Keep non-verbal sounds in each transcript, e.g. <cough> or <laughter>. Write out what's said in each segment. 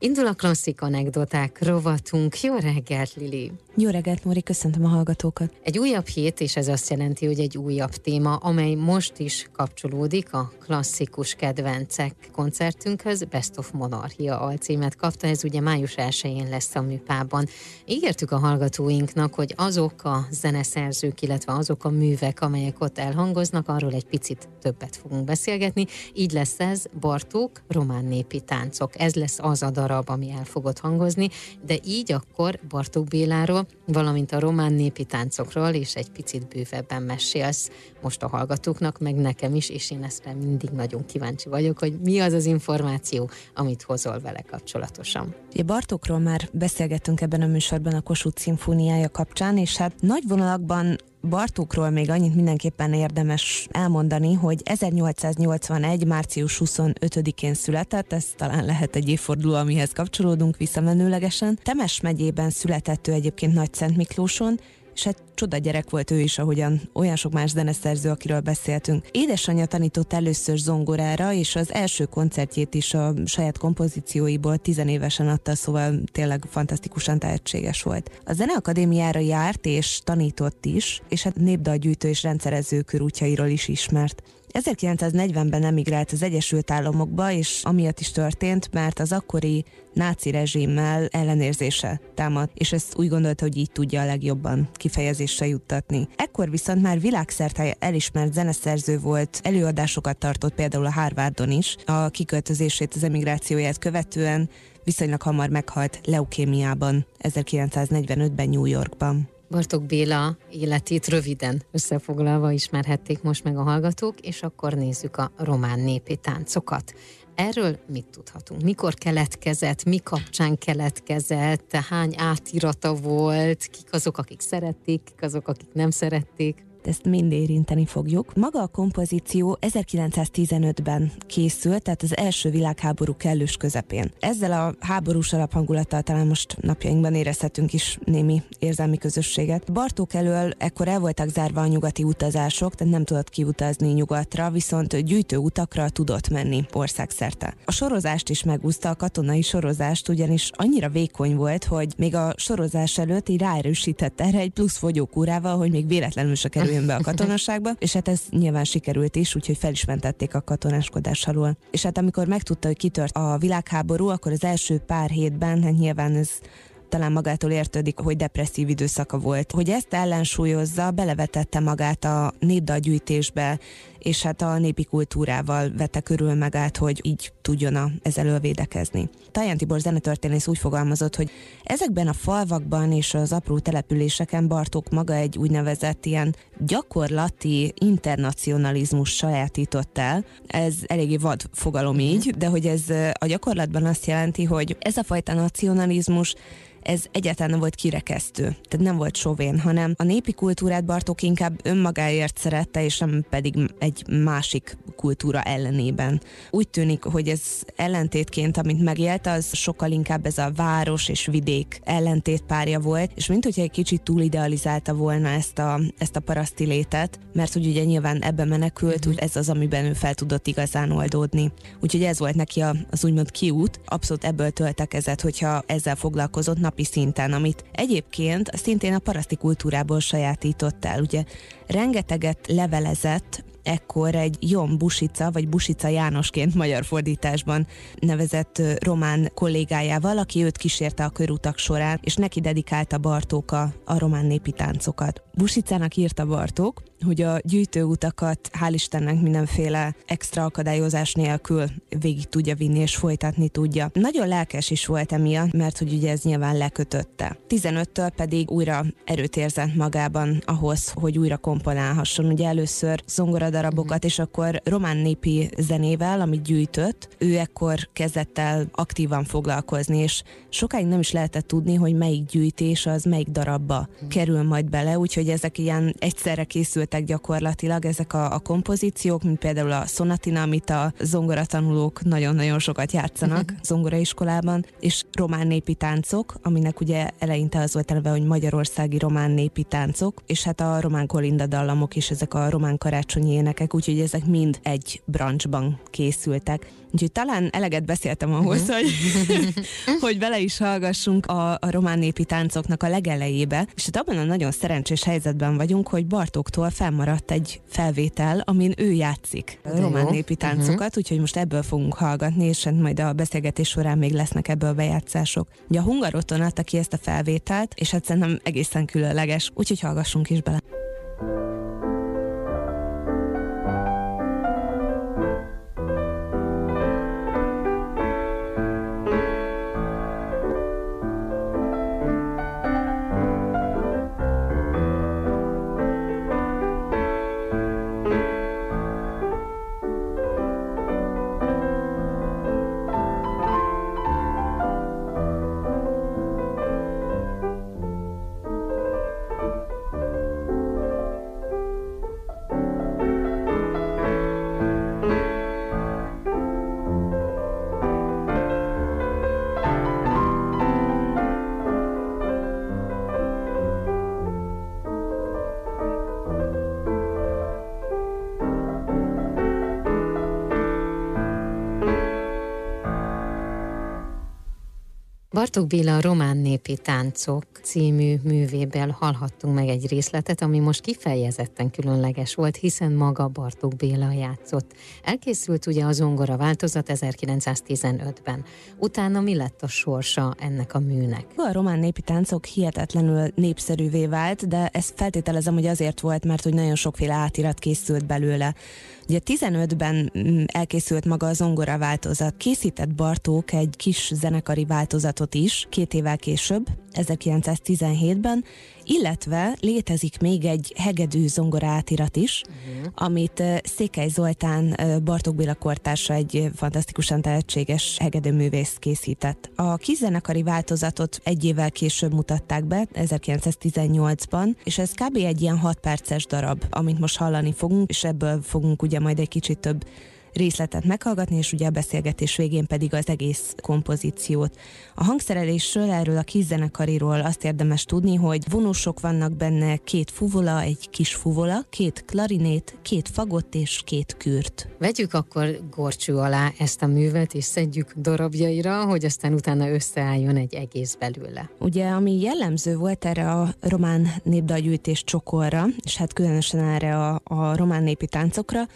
Indul a klasszik anekdoták rovatunk. Jó reggelt, Lili! Jó reggelt, Móri, köszöntöm a hallgatókat. Egy újabb hét, és ez azt jelenti, hogy egy újabb téma, amely most is kapcsolódik a klasszikus kedvencek koncertünkhöz. Best of Monarchia alcímet kapta, ez ugye május 1-én lesz a műpában. Ígértük a hallgatóinknak, hogy azok a zeneszerzők, illetve azok a művek, amelyek ott elhangoznak, arról egy picit többet fogunk beszélgetni. Így lesz ez Bartók, román népi táncok. Ez lesz az a darab, ami el fogott hangozni, de így akkor Bartók Béláról, valamint a román népi táncokról is egy picit bővebben mesélsz most a hallgatóknak, meg nekem is, és én ezt mindig nagyon kíváncsi vagyok, hogy mi az az információ, amit hozol vele kapcsolatosan. Ugye Bartókról már beszélgettünk ebben a műsorban a Kossuth szimfóniája kapcsán, és hát nagy vonalakban Bartókról még annyit mindenképpen érdemes elmondani, hogy 1881. március 25-én született, ez talán lehet egy évforduló, amihez kapcsolódunk visszamenőlegesen. Temes megyében született ő egyébként Nagy Szent Miklóson, és hát csoda gyerek volt ő is, ahogyan olyan sok más zeneszerző, akiről beszéltünk. Édesanyja tanított először zongorára, és az első koncertjét is a saját kompozícióiból tizenévesen adta, szóval tényleg fantasztikusan tehetséges volt. A Zeneakadémiára járt és tanított is, és hát népdalgyűjtő és rendszerező körútjairól is ismert. 1940-ben emigrált az Egyesült Államokba, és amiatt is történt, mert az akkori náci rezsimmel ellenérzése támad, és ezt úgy gondolta, hogy így tudja a legjobban kifejezésre juttatni. Ekkor viszont már világszerte elismert zeneszerző volt, előadásokat tartott például a Harvardon is, a kiköltözését, az emigrációját követően viszonylag hamar meghalt leukémiában 1945-ben New Yorkban. Bartok Béla életét röviden összefoglalva ismerhették most meg a hallgatók, és akkor nézzük a román népi táncokat. Erről mit tudhatunk? Mikor keletkezett, mi kapcsán keletkezett, hány átirata volt, kik azok, akik szerették, kik azok, akik nem szerették? Ezt mind érinteni fogjuk. Maga a kompozíció 1915-ben készült, tehát az első világháború kellős közepén. Ezzel a háborús alaphangulattal talán most napjainkban érezhetünk is némi érzelmi közösséget. Bartók elől ekkor el voltak zárva a nyugati utazások, tehát nem tudott kiutazni nyugatra, viszont gyűjtő utakra tudott menni országszerte. A sorozást is megúszta, a katonai sorozást, ugyanis annyira vékony volt, hogy még a sorozás előtt így ráerősített erre egy plusz fogyókúrával, hogy még véletlenül se kerül jöjjön be a katonaságba, és hát ez nyilván sikerült is, úgyhogy fel is mentették a katonáskodás alól. És hát amikor megtudta, hogy kitört a világháború, akkor az első pár hétben, hát nyilván ez talán magától értődik, hogy depresszív időszaka volt. Hogy ezt ellensúlyozza, belevetette magát a népdalgyűjtésbe, és hát a népi kultúrával vette körül magát, hogy így tudjon a, ezzel védekezni. Taján Tibor zenetörténész úgy fogalmazott, hogy ezekben a falvakban és az apró településeken Bartók maga egy úgynevezett ilyen gyakorlati internacionalizmus sajátított el. Ez eléggé vad fogalom így, de hogy ez a gyakorlatban azt jelenti, hogy ez a fajta nacionalizmus ez egyáltalán nem volt kirekesztő, tehát nem volt sovén, hanem a népi kultúrát Bartók inkább önmagáért szerette, és nem pedig egy másik kultúra ellenében. Úgy tűnik, hogy ez ellentétként, amit megélt, az sokkal inkább ez a város és vidék ellentétpárja volt, és mint hogyha egy kicsit túl idealizálta volna ezt a, ezt a paraszti létet, mert hogy ugye nyilván ebbe menekült, úgy ez az, amiben ő fel tudott igazán oldódni. Úgyhogy ez volt neki az úgymond kiút, abszolút ebből töltekezett, hogyha ezzel foglalkozott nap napi szinten, amit egyébként szintén a paraszti kultúrából sajátított el. Ugye rengeteget levelezett ekkor egy Jon Busica, vagy Busica Jánosként magyar fordításban nevezett román kollégájával, aki őt kísérte a körutak során, és neki dedikálta Bartók a, a román népi táncokat. Busicának írta Bartók, hogy a gyűjtőutakat hál' Istennek mindenféle extra akadályozás nélkül végig tudja vinni és folytatni tudja. Nagyon lelkes is volt emiatt, mert hogy ugye ez nyilván lekötötte. 15-től pedig újra erőt érzett magában ahhoz, hogy újra komponálhasson. Ugye először zongoradarabokat, és akkor román népi zenével, amit gyűjtött, ő ekkor kezdett el aktívan foglalkozni, és sokáig nem is lehetett tudni, hogy melyik gyűjtés az melyik darabba kerül majd bele, úgyhogy ezek ilyen egyszerre készült készültek gyakorlatilag ezek a, a kompozíciók, mint például a Sonatina, amit a zongoratanulók nagyon-nagyon sokat játszanak uh-huh. zongoraiskolában, és román népi táncok, aminek ugye eleinte az volt eleve, hogy magyarországi román népi táncok, és hát a román kolinda dallamok is, ezek a román karácsonyi énekek, úgyhogy ezek mind egy branchban készültek. Úgyhogy talán eleget beszéltem ahhoz, uh-huh. hogy, <laughs> hogy bele is hallgassunk a, a román népi táncoknak a legelejébe, és hát abban a nagyon szerencsés helyzetben vagyunk, hogy Bartóktól felmaradt egy felvétel, amin ő játszik a román népi mhm. táncokat, uh-huh. úgyhogy most ebből fogunk hallgatni, és hát majd a beszélgetés során még lesznek ebből bejátszások. Ugye a Hungaroton adta ki ezt a felvételt, és hát szerintem egészen különleges, úgyhogy hallgassunk is bele. Bartók Béla a Román Népi Táncok című művéből hallhattunk meg egy részletet, ami most kifejezetten különleges volt, hiszen maga Bartók Béla játszott. Elkészült ugye a zongora változat 1915-ben. Utána mi lett a sorsa ennek a műnek? A román népi táncok hihetetlenül népszerűvé vált, de ezt feltételezem, hogy azért volt, mert hogy nagyon sokféle átirat készült belőle. Ugye 15-ben mm, elkészült maga a zongora változat. Készített Bartók egy kis zenekari változatot is, két évvel később, 1917-ben, illetve létezik még egy hegedű zongora átirat is, uh-huh. amit Székely Zoltán Bartók Béla kortársa egy fantasztikusan tehetséges hegedűművész készített. A kizenekari változatot egy évvel később mutatták be, 1918-ban, és ez kb. egy ilyen 6 perces darab, amit most hallani fogunk, és ebből fogunk ugye majd egy kicsit több részletet meghallgatni, és ugye a beszélgetés végén pedig az egész kompozíciót. A hangszerelésről, erről a kizzenekariról azt érdemes tudni, hogy vonósok vannak benne, két fuvola, egy kis fuvola, két klarinét, két fagott és két kürt. Vegyük akkor gorcsú alá ezt a művet, és szedjük darabjaira, hogy aztán utána összeálljon egy egész belőle. Ugye, ami jellemző volt erre a román népdalgyűjtés csokorra, és hát különösen erre a, a román népi táncokra,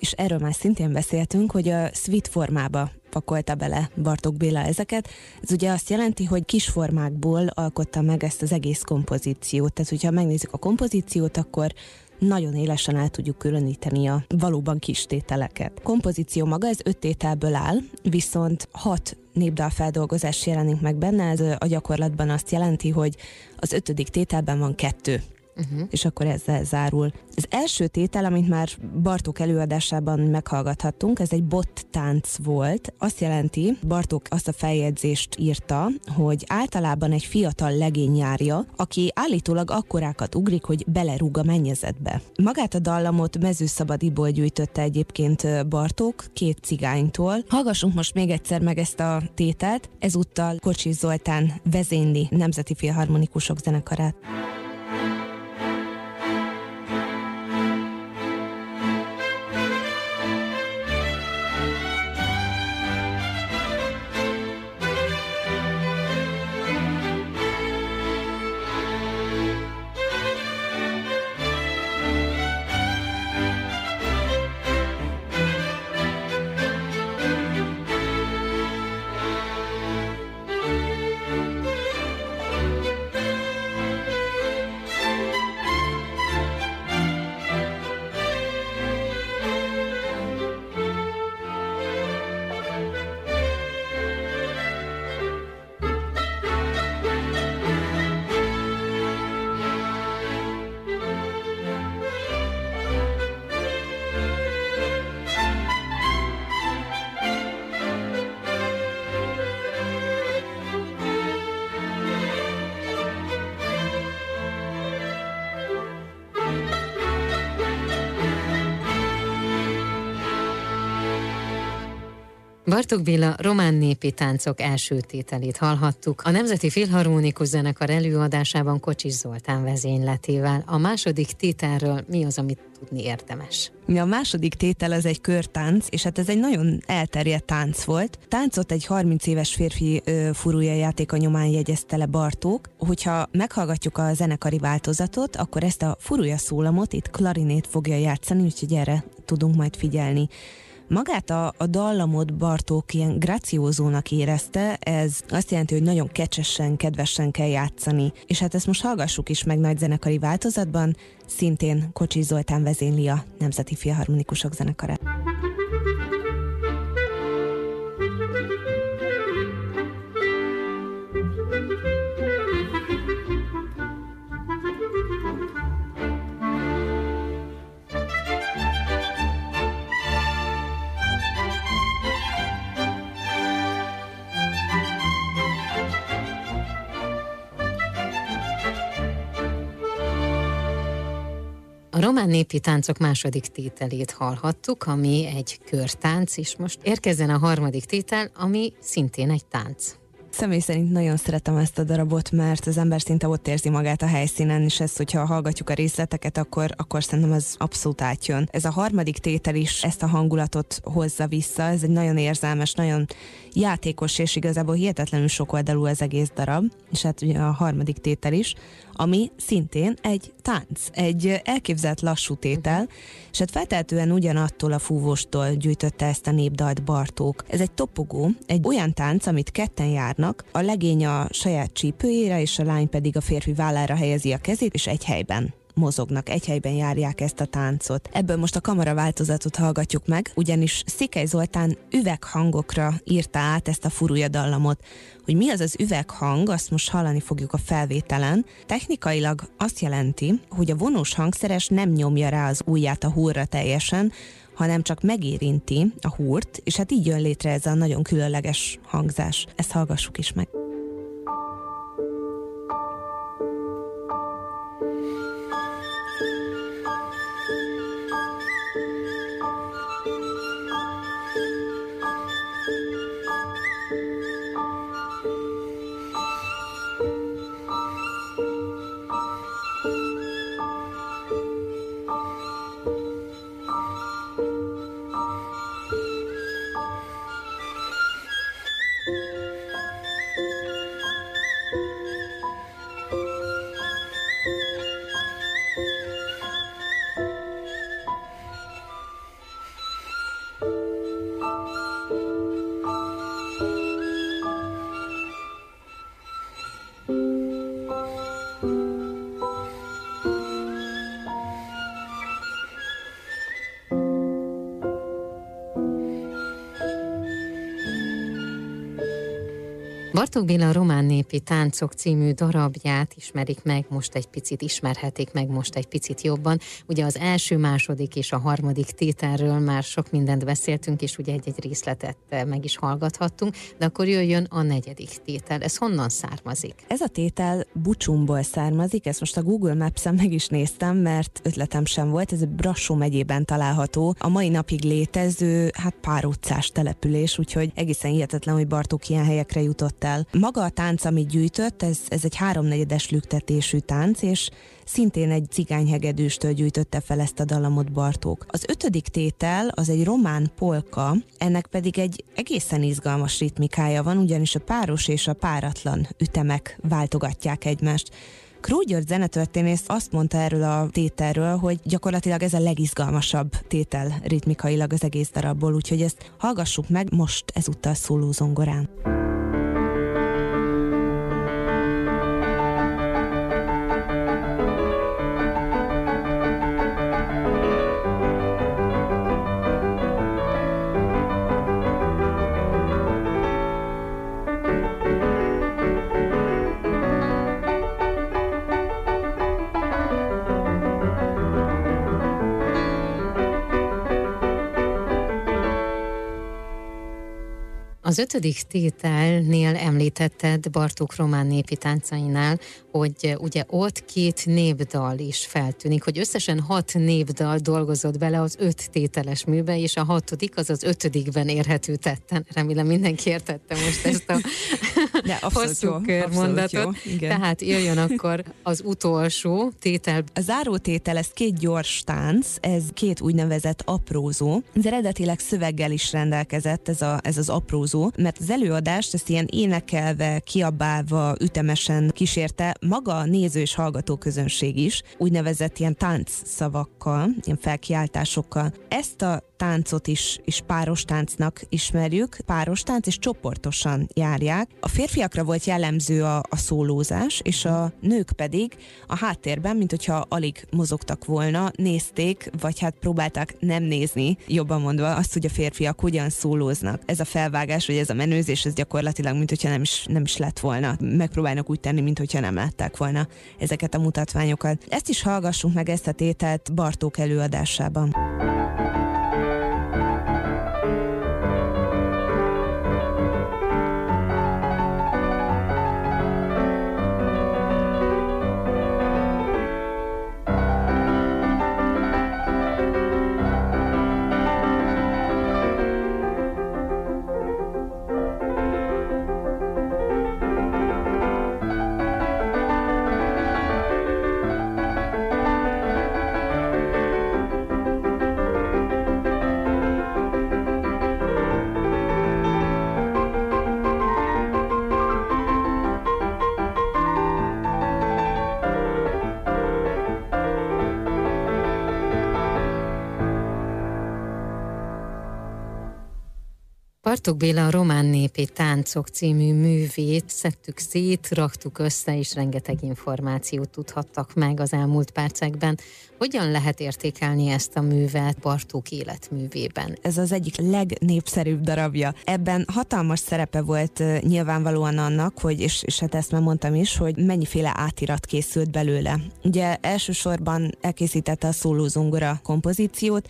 és erről már szintén beszéltünk, hogy a suite formába pakolta bele Bartók Béla ezeket. Ez ugye azt jelenti, hogy kis formákból alkotta meg ezt az egész kompozíciót. Tehát, hogyha megnézzük a kompozíciót, akkor nagyon élesen el tudjuk különíteni a valóban kis tételeket. Kompozíció maga ez öt tételből áll, viszont hat népdal feldolgozás jelenik meg benne, ez a gyakorlatban azt jelenti, hogy az ötödik tételben van kettő uh-huh. és akkor ezzel zárul. Az első tétel, amit már Bartók előadásában meghallgathattunk, ez egy bot tánc volt. Azt jelenti, Bartók azt a feljegyzést írta, hogy általában egy fiatal legény járja, aki állítólag akkorákat ugrik, hogy belerúg a mennyezetbe. Magát a dallamot mezőszabadiból gyűjtötte egyébként Bartók, két cigánytól. Hallgassunk most még egyszer meg ezt a tételt, ezúttal Kocsis Zoltán vezényli Nemzeti Filharmonikusok zenekarát. Bartok Béla román népi táncok első tételét hallhattuk. A Nemzeti Filharmonikus Zenekar előadásában Kocsis Zoltán vezényletével. A második tételről mi az, amit tudni érdemes? A második tétel az egy körtánc, és hát ez egy nagyon elterjedt tánc volt. Táncot egy 30 éves férfi ö, furúja játéka nyomán jegyezte le Bartók. Hogyha meghallgatjuk a zenekari változatot, akkor ezt a furúja szólamot itt klarinét fogja játszani, úgyhogy erre tudunk majd figyelni. Magát a, a dallamot Bartók ilyen graciózónak érezte, ez azt jelenti, hogy nagyon kecsesen, kedvesen kell játszani. És hát ezt most hallgassuk is meg nagy zenekari változatban, szintén Kocsi Zoltán vezényli a Nemzeti Filharmonikusok zenekarát. Román népi táncok második tételét hallhattuk, ami egy körtánc, és most érkezzen a harmadik tétel, ami szintén egy tánc. Személy szerint nagyon szeretem ezt a darabot, mert az ember szinte ott érzi magát a helyszínen, és ezt, hogyha hallgatjuk a részleteket, akkor, akkor szerintem ez abszolút átjön. Ez a harmadik tétel is ezt a hangulatot hozza vissza, ez egy nagyon érzelmes, nagyon játékos, és igazából hihetetlenül sok oldalú az egész darab, és hát ugye a harmadik tétel is, ami szintén egy tánc, egy elképzelt lassú tétel, és hát feltehetően ugyanattól a fúvóstól gyűjtötte ezt a népdalt Bartók. Ez egy topogó, egy olyan tánc, amit ketten járnak, a legény a saját csípőjére, és a lány pedig a férfi vállára helyezi a kezét, és egy helyben mozognak, egy helyben járják ezt a táncot. Ebből most a kamera változatot hallgatjuk meg, ugyanis Szikely Zoltán üveghangokra írta át ezt a furúja dallamot. Hogy mi az az üveghang, azt most hallani fogjuk a felvételen. Technikailag azt jelenti, hogy a vonós hangszeres nem nyomja rá az ujját a húrra teljesen, hanem csak megérinti a húrt, és hát így jön létre ez a nagyon különleges hangzás. Ezt hallgassuk is meg. Bartók Béla Román Népi Táncok című darabját ismerik meg, most egy picit ismerhetik meg most egy picit jobban. Ugye az első, második és a harmadik tételről már sok mindent beszéltünk, és ugye egy-egy részletet meg is hallgathattunk, de akkor jöjjön a negyedik tétel. Ez honnan származik? Ez a tétel Bucsumból származik, ezt most a Google Maps-en meg is néztem, mert ötletem sem volt, ez Brassó megyében található. A mai napig létező, hát pár utcás település, úgyhogy egészen hihetetlen, hogy Bartók ilyen helyekre jutott el. Maga a tánc, amit gyűjtött, ez, ez egy háromnegyedes lüktetésű tánc, és szintén egy cigányhegedűstől gyűjtötte fel ezt a dalamot Bartók. Az ötödik tétel az egy román polka, ennek pedig egy egészen izgalmas ritmikája van, ugyanis a páros és a páratlan ütemek váltogatják egymást. Kró György zenetörténész azt mondta erről a tételről, hogy gyakorlatilag ez a legizgalmasabb tétel ritmikailag az egész darabból, úgyhogy ezt hallgassuk meg most ezúttal szóló zongorán. Ötödik tételnél említetted Bartók román népi táncainál, hogy ugye ott két népdal is feltűnik, hogy összesen hat népdal dolgozott bele az öt tételes műbe, és a hatodik az az ötödikben érhető tetten. Remélem mindenki értette most ezt a <laughs> De hosszú körmondatot. Jó, igen. Tehát jöjjön akkor az utolsó tétel. A záró tétel, ez két gyors tánc, ez két úgynevezett aprózó. Ez eredetileg szöveggel is rendelkezett, ez, a, ez az aprózó, mert az előadást ezt ilyen énekelve, kiabálva, ütemesen kísérte maga a néző és hallgató közönség is, úgynevezett ilyen tánc szavakkal, ilyen felkiáltásokkal. Ezt a táncot is, is páros táncnak ismerjük, páros tánc és csoportosan járják. A férfiakra volt jellemző a, a szólózás, és a nők pedig a háttérben, mint hogyha alig mozogtak volna, nézték, vagy hát próbálták nem nézni, jobban mondva, azt, hogy a férfiak hogyan szólóznak. Ez a felvágás, vagy ez a menőzés, ez gyakorlatilag, mint hogyha nem is, nem is lett volna. Megpróbálnak úgy tenni, mint hogyha nem látták volna ezeket a mutatványokat. Ezt is hallgassunk meg ezt a tételt Bartók előadásában. Bartók Béla a Román Népi Táncok című művét szedtük szét, raktuk össze, és rengeteg információt tudhattak meg az elmúlt percekben. Hogyan lehet értékelni ezt a művet Bartók életművében? Ez az egyik legnépszerűbb darabja. Ebben hatalmas szerepe volt nyilvánvalóan annak, hogy, és, és hát ezt már mondtam is, hogy mennyiféle átirat készült belőle. Ugye elsősorban elkészítette a szólózongora kompozíciót,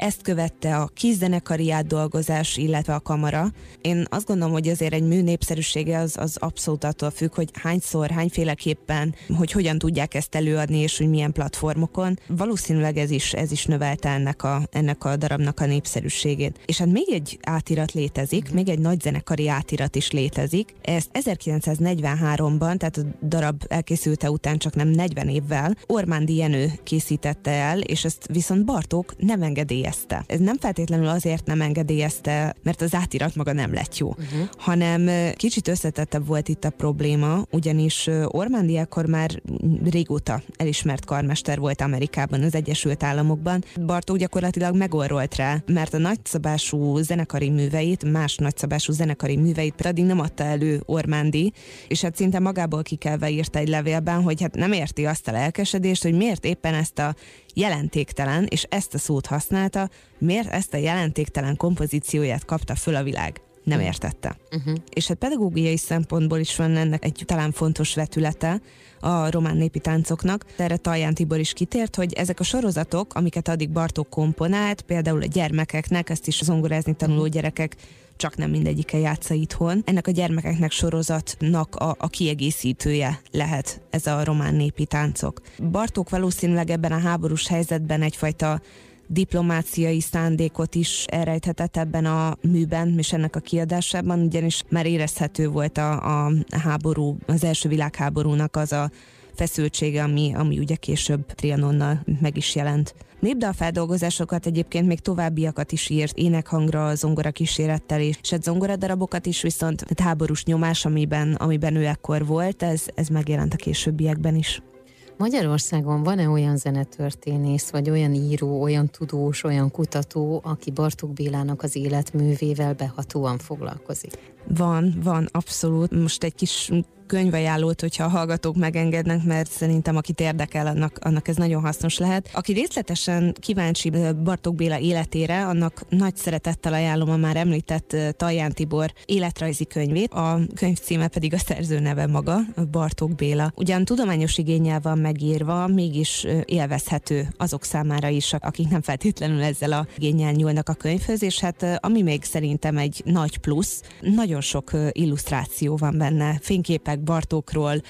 ezt követte a kiszenekari átdolgozás, illetve a kamara. Én azt gondolom, hogy azért egy mű népszerűsége az, az abszolút attól függ, hogy hányszor, hányféleképpen, hogy hogyan tudják ezt előadni, és hogy milyen platformokon. Valószínűleg ez is, ez is növelte ennek a, ennek a darabnak a népszerűségét. És hát még egy átirat létezik, még egy nagy zenekari átirat is létezik. Ezt 1943-ban, tehát a darab elkészülte után csak nem 40 évvel, Ormándi Jenő készítette el, és ezt viszont Bartók nem engedélyezte engedélyezte. Ez nem feltétlenül azért nem engedélyezte, mert az átirat maga nem lett jó, uh-huh. hanem kicsit összetettebb volt itt a probléma, ugyanis Ormándi akkor már régóta elismert karmester volt Amerikában, az Egyesült Államokban. Bartók gyakorlatilag megorrolt rá, mert a nagyszabású zenekari műveit, más nagyszabású zenekari műveit pedig nem adta elő Ormándi, és hát szinte magából kikelve írta egy levélben, hogy hát nem érti azt a lelkesedést, hogy miért éppen ezt a jelentéktelen, és ezt a szót használta, miért ezt a jelentéktelen kompozícióját kapta föl a világ. Nem hm. értette. Uh-huh. És hát pedagógiai szempontból is van ennek egy talán fontos vetülete a román népi táncoknak. Erre Talján Tibor is kitért, hogy ezek a sorozatok, amiket addig Bartók komponált, például a gyermekeknek, ezt is zongorázni tanuló gyerekek csak nem mindegyike játsza itthon. Ennek a gyermekeknek sorozatnak a, a kiegészítője lehet ez a román népi táncok. Bartók valószínűleg ebben a háborús helyzetben egyfajta diplomáciai szándékot is elrejthetett ebben a műben és ennek a kiadásában, ugyanis már érezhető volt a, a háború, az első világháborúnak az a feszültsége, ami, ami ugye később Trianonnal meg is jelent. Népdal feldolgozásokat egyébként még továbbiakat is írt, énekhangra, zongora kísérettel és hát zongora darabokat is, viszont a háborús nyomás, amiben, amiben ő ekkor volt, ez, ez megjelent a későbbiekben is. Magyarországon van-e olyan zenetörténész, vagy olyan író, olyan tudós, olyan kutató, aki Bartók Bélának az életművével behatóan foglalkozik? Van, van, abszolút. Most egy kis könyvajánlót, hogyha a hallgatók megengednek, mert szerintem akit érdekel, annak, annak ez nagyon hasznos lehet. Aki részletesen kíváncsi Bartók Béla életére, annak nagy szeretettel ajánlom a már említett Taján Tibor életrajzi könyvét. A könyv címe pedig a szerző neve maga, Bartók Béla. Ugyan tudományos igényel van megírva, mégis élvezhető azok számára is, akik nem feltétlenül ezzel a igényel nyúlnak a könyvhöz, és hát ami még szerintem egy nagy plusz, nagyon sok illusztráció van benne, fényképek Bartókról,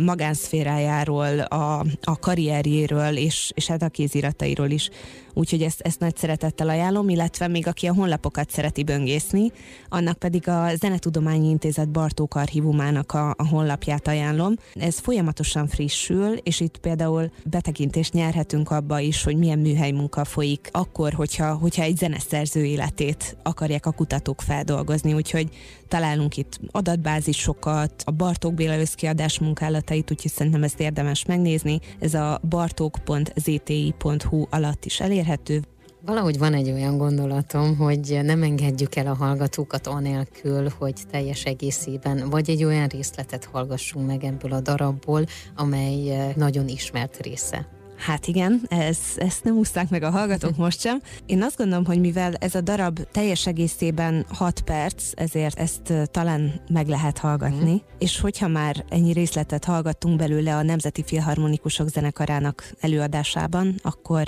magánszférájáról, a, a karrierjéről, és, és hát a kéziratairól is úgyhogy ezt, ezt nagy szeretettel ajánlom, illetve még aki a honlapokat szereti böngészni, annak pedig a Zenetudományi Intézet Bartók archívumának a, a honlapját ajánlom. Ez folyamatosan frissül, és itt például betekintést nyerhetünk abba is, hogy milyen műhely munka folyik akkor, hogyha, hogyha egy zeneszerző életét akarják a kutatók feldolgozni, úgyhogy találunk itt adatbázisokat, a Bartók Béla összkiadás munkálatait, úgyhogy szerintem ezt érdemes megnézni. Ez a bartók.zti.hu alatt is elérhető. Valahogy van egy olyan gondolatom, hogy nem engedjük el a hallgatókat anélkül, hogy teljes egészében, vagy egy olyan részletet hallgassunk meg ebből a darabból, amely eh, nagyon ismert része Hát igen, ez, ezt nem úszták meg a hallgatók most sem. Én azt gondolom, hogy mivel ez a darab teljes egészében 6 perc, ezért ezt talán meg lehet hallgatni, mm. és hogyha már ennyi részletet hallgattunk belőle a Nemzeti Filharmonikusok Zenekarának előadásában, akkor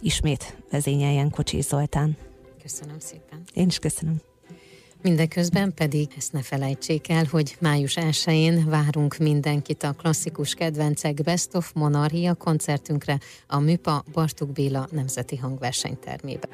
ismét vezényeljen Kocsi Zoltán. Köszönöm szépen. Én is köszönöm. Mindeközben pedig ezt ne felejtsék el, hogy május 1-én várunk mindenkit a klasszikus kedvencek Best of Monarchia koncertünkre a Műpa Bartuk Béla Nemzeti Hangversenytermében.